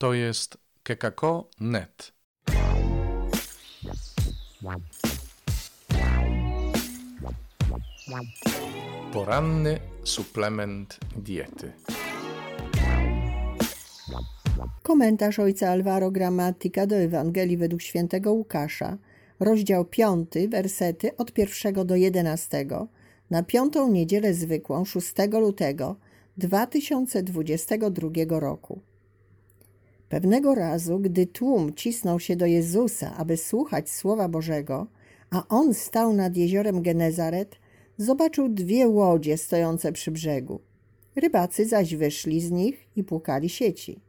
to jest kekako.net. Poranny suplement diety. Komentarz ojca Alvaro Gramatika do Ewangelii według świętego Łukasza, rozdział 5, wersety od 1 do 11, na piątą niedzielę zwykłą 6 lutego 2022 roku. Pewnego razu, gdy tłum cisnął się do Jezusa, aby słuchać Słowa Bożego, a on stał nad jeziorem Genezaret, zobaczył dwie łodzie stojące przy brzegu. Rybacy zaś wyszli z nich i płukali sieci.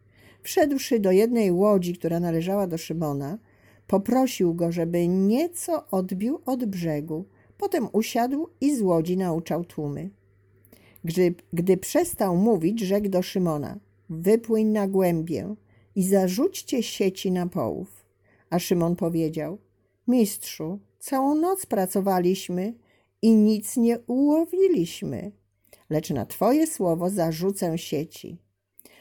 Wszedłszy do jednej łodzi, która należała do Szymona, poprosił go, żeby nieco odbił od brzegu. Potem usiadł i z łodzi nauczał tłumy. Gdy, gdy przestał mówić, rzekł do Szymona: Wypłyń na głębię i zarzućcie sieci na połów. A Szymon powiedział: Mistrzu, całą noc pracowaliśmy i nic nie ułowiliśmy, lecz na Twoje słowo zarzucę sieci.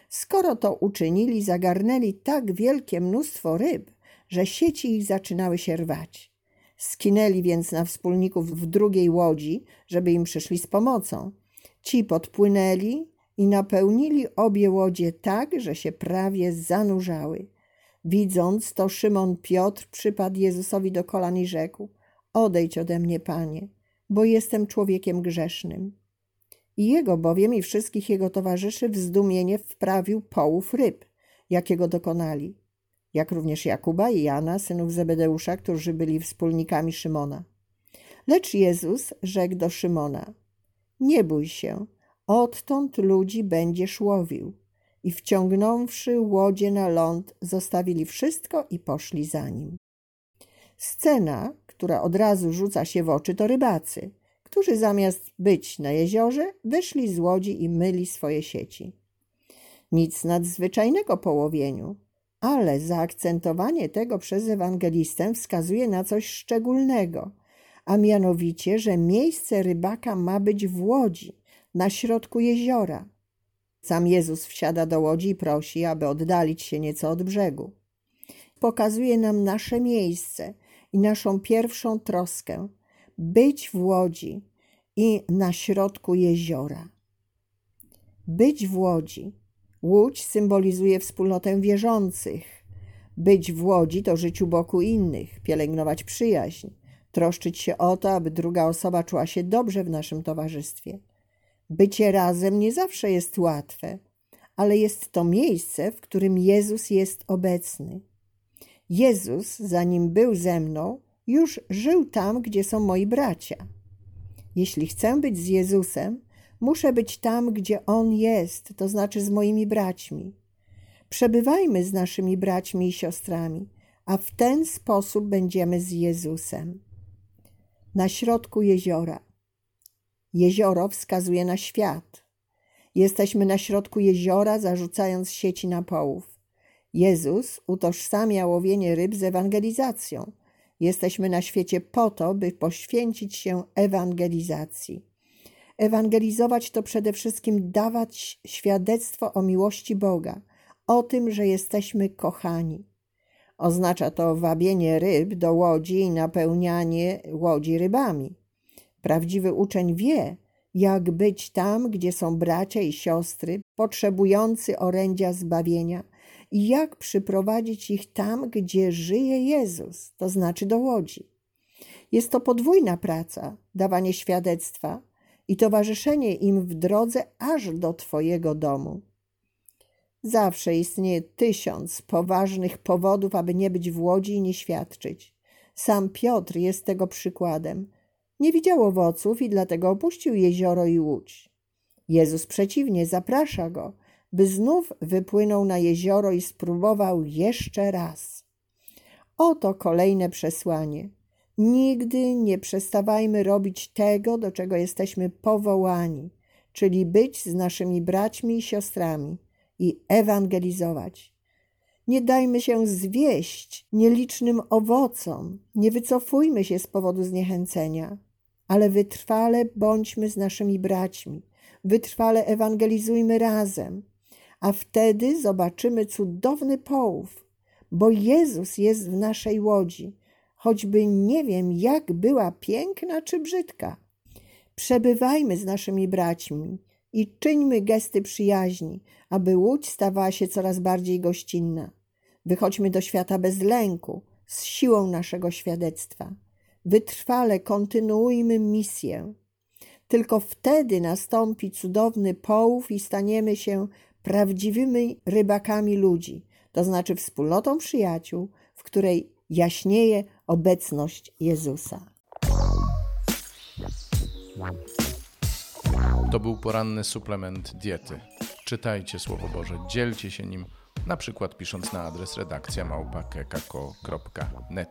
Skoro to uczynili, zagarnęli tak wielkie mnóstwo ryb, że sieci ich zaczynały się rwać. Skinęli więc na wspólników w drugiej łodzi, żeby im przyszli z pomocą. Ci podpłynęli i napełnili obie łodzie tak, że się prawie zanurzały. Widząc to, Szymon Piotr przypadł Jezusowi do kolan i rzekł: Odejdź ode mnie, panie, bo jestem człowiekiem grzesznym. I jego bowiem i wszystkich jego towarzyszy w zdumienie wprawił połów ryb, jakiego dokonali, jak również Jakuba i Jana, synów Zebedeusza, którzy byli wspólnikami Szymona. Lecz Jezus rzekł do Szymona: Nie bój się, odtąd ludzi będziesz łowił. I wciągnąwszy łodzie na ląd, zostawili wszystko i poszli za nim. Scena, która od razu rzuca się w oczy, to rybacy, którzy zamiast być na jeziorze, wyszli z łodzi i myli swoje sieci. Nic nadzwyczajnego po łowieniu, ale zaakcentowanie tego przez ewangelistę wskazuje na coś szczególnego, a mianowicie, że miejsce rybaka ma być w łodzi, na środku jeziora. Sam Jezus wsiada do łodzi i prosi, aby oddalić się nieco od brzegu. Pokazuje nam nasze miejsce i naszą pierwszą troskę być w łodzi i na środku jeziora. Być w łodzi. Łódź symbolizuje wspólnotę wierzących. Być w łodzi to żyć u boku innych, pielęgnować przyjaźń, troszczyć się o to, aby druga osoba czuła się dobrze w naszym towarzystwie. Bycie razem nie zawsze jest łatwe, ale jest to miejsce, w którym Jezus jest obecny. Jezus, zanim był ze mną, już żył tam, gdzie są moi bracia. Jeśli chcę być z Jezusem, muszę być tam, gdzie On jest, to znaczy z moimi braćmi. Przebywajmy z naszymi braćmi i siostrami, a w ten sposób będziemy z Jezusem. Na środku jeziora. Jezioro wskazuje na świat. Jesteśmy na środku jeziora, zarzucając sieci na połów. Jezus utożsamia łowienie ryb z ewangelizacją. Jesteśmy na świecie po to, by poświęcić się ewangelizacji. Ewangelizować to przede wszystkim dawać świadectwo o miłości Boga, o tym, że jesteśmy kochani. Oznacza to wabienie ryb do łodzi i napełnianie łodzi rybami. Prawdziwy uczeń wie, jak być tam, gdzie są bracia i siostry potrzebujący orędzia zbawienia i jak przyprowadzić ich tam, gdzie żyje Jezus, to znaczy do łodzi. Jest to podwójna praca, dawanie świadectwa i towarzyszenie im w drodze aż do Twojego domu. Zawsze istnieje tysiąc poważnych powodów, aby nie być w łodzi i nie świadczyć. Sam Piotr jest tego przykładem. Nie widział owoców i dlatego opuścił jezioro i łódź. Jezus przeciwnie zaprasza go, by znów wypłynął na jezioro i spróbował jeszcze raz. Oto kolejne przesłanie. Nigdy nie przestawajmy robić tego, do czego jesteśmy powołani, czyli być z naszymi braćmi i siostrami i ewangelizować. Nie dajmy się zwieść nielicznym owocom, nie wycofujmy się z powodu zniechęcenia, ale wytrwale bądźmy z naszymi braćmi, wytrwale ewangelizujmy razem, a wtedy zobaczymy cudowny połów, bo Jezus jest w naszej łodzi, choćby nie wiem, jak była piękna czy brzydka. Przebywajmy z naszymi braćmi i czyńmy gesty przyjaźni, aby łódź stawała się coraz bardziej gościnna. Wychodźmy do świata bez lęku, z siłą naszego świadectwa. Wytrwale kontynuujmy misję. Tylko wtedy nastąpi cudowny połów i staniemy się prawdziwymi rybakami ludzi, to znaczy wspólnotą przyjaciół, w której jaśnieje obecność Jezusa. To był poranny suplement diety. Czytajcie Słowo Boże, dzielcie się nim, na przykład pisząc na adres redakcja małpa.kekako.net.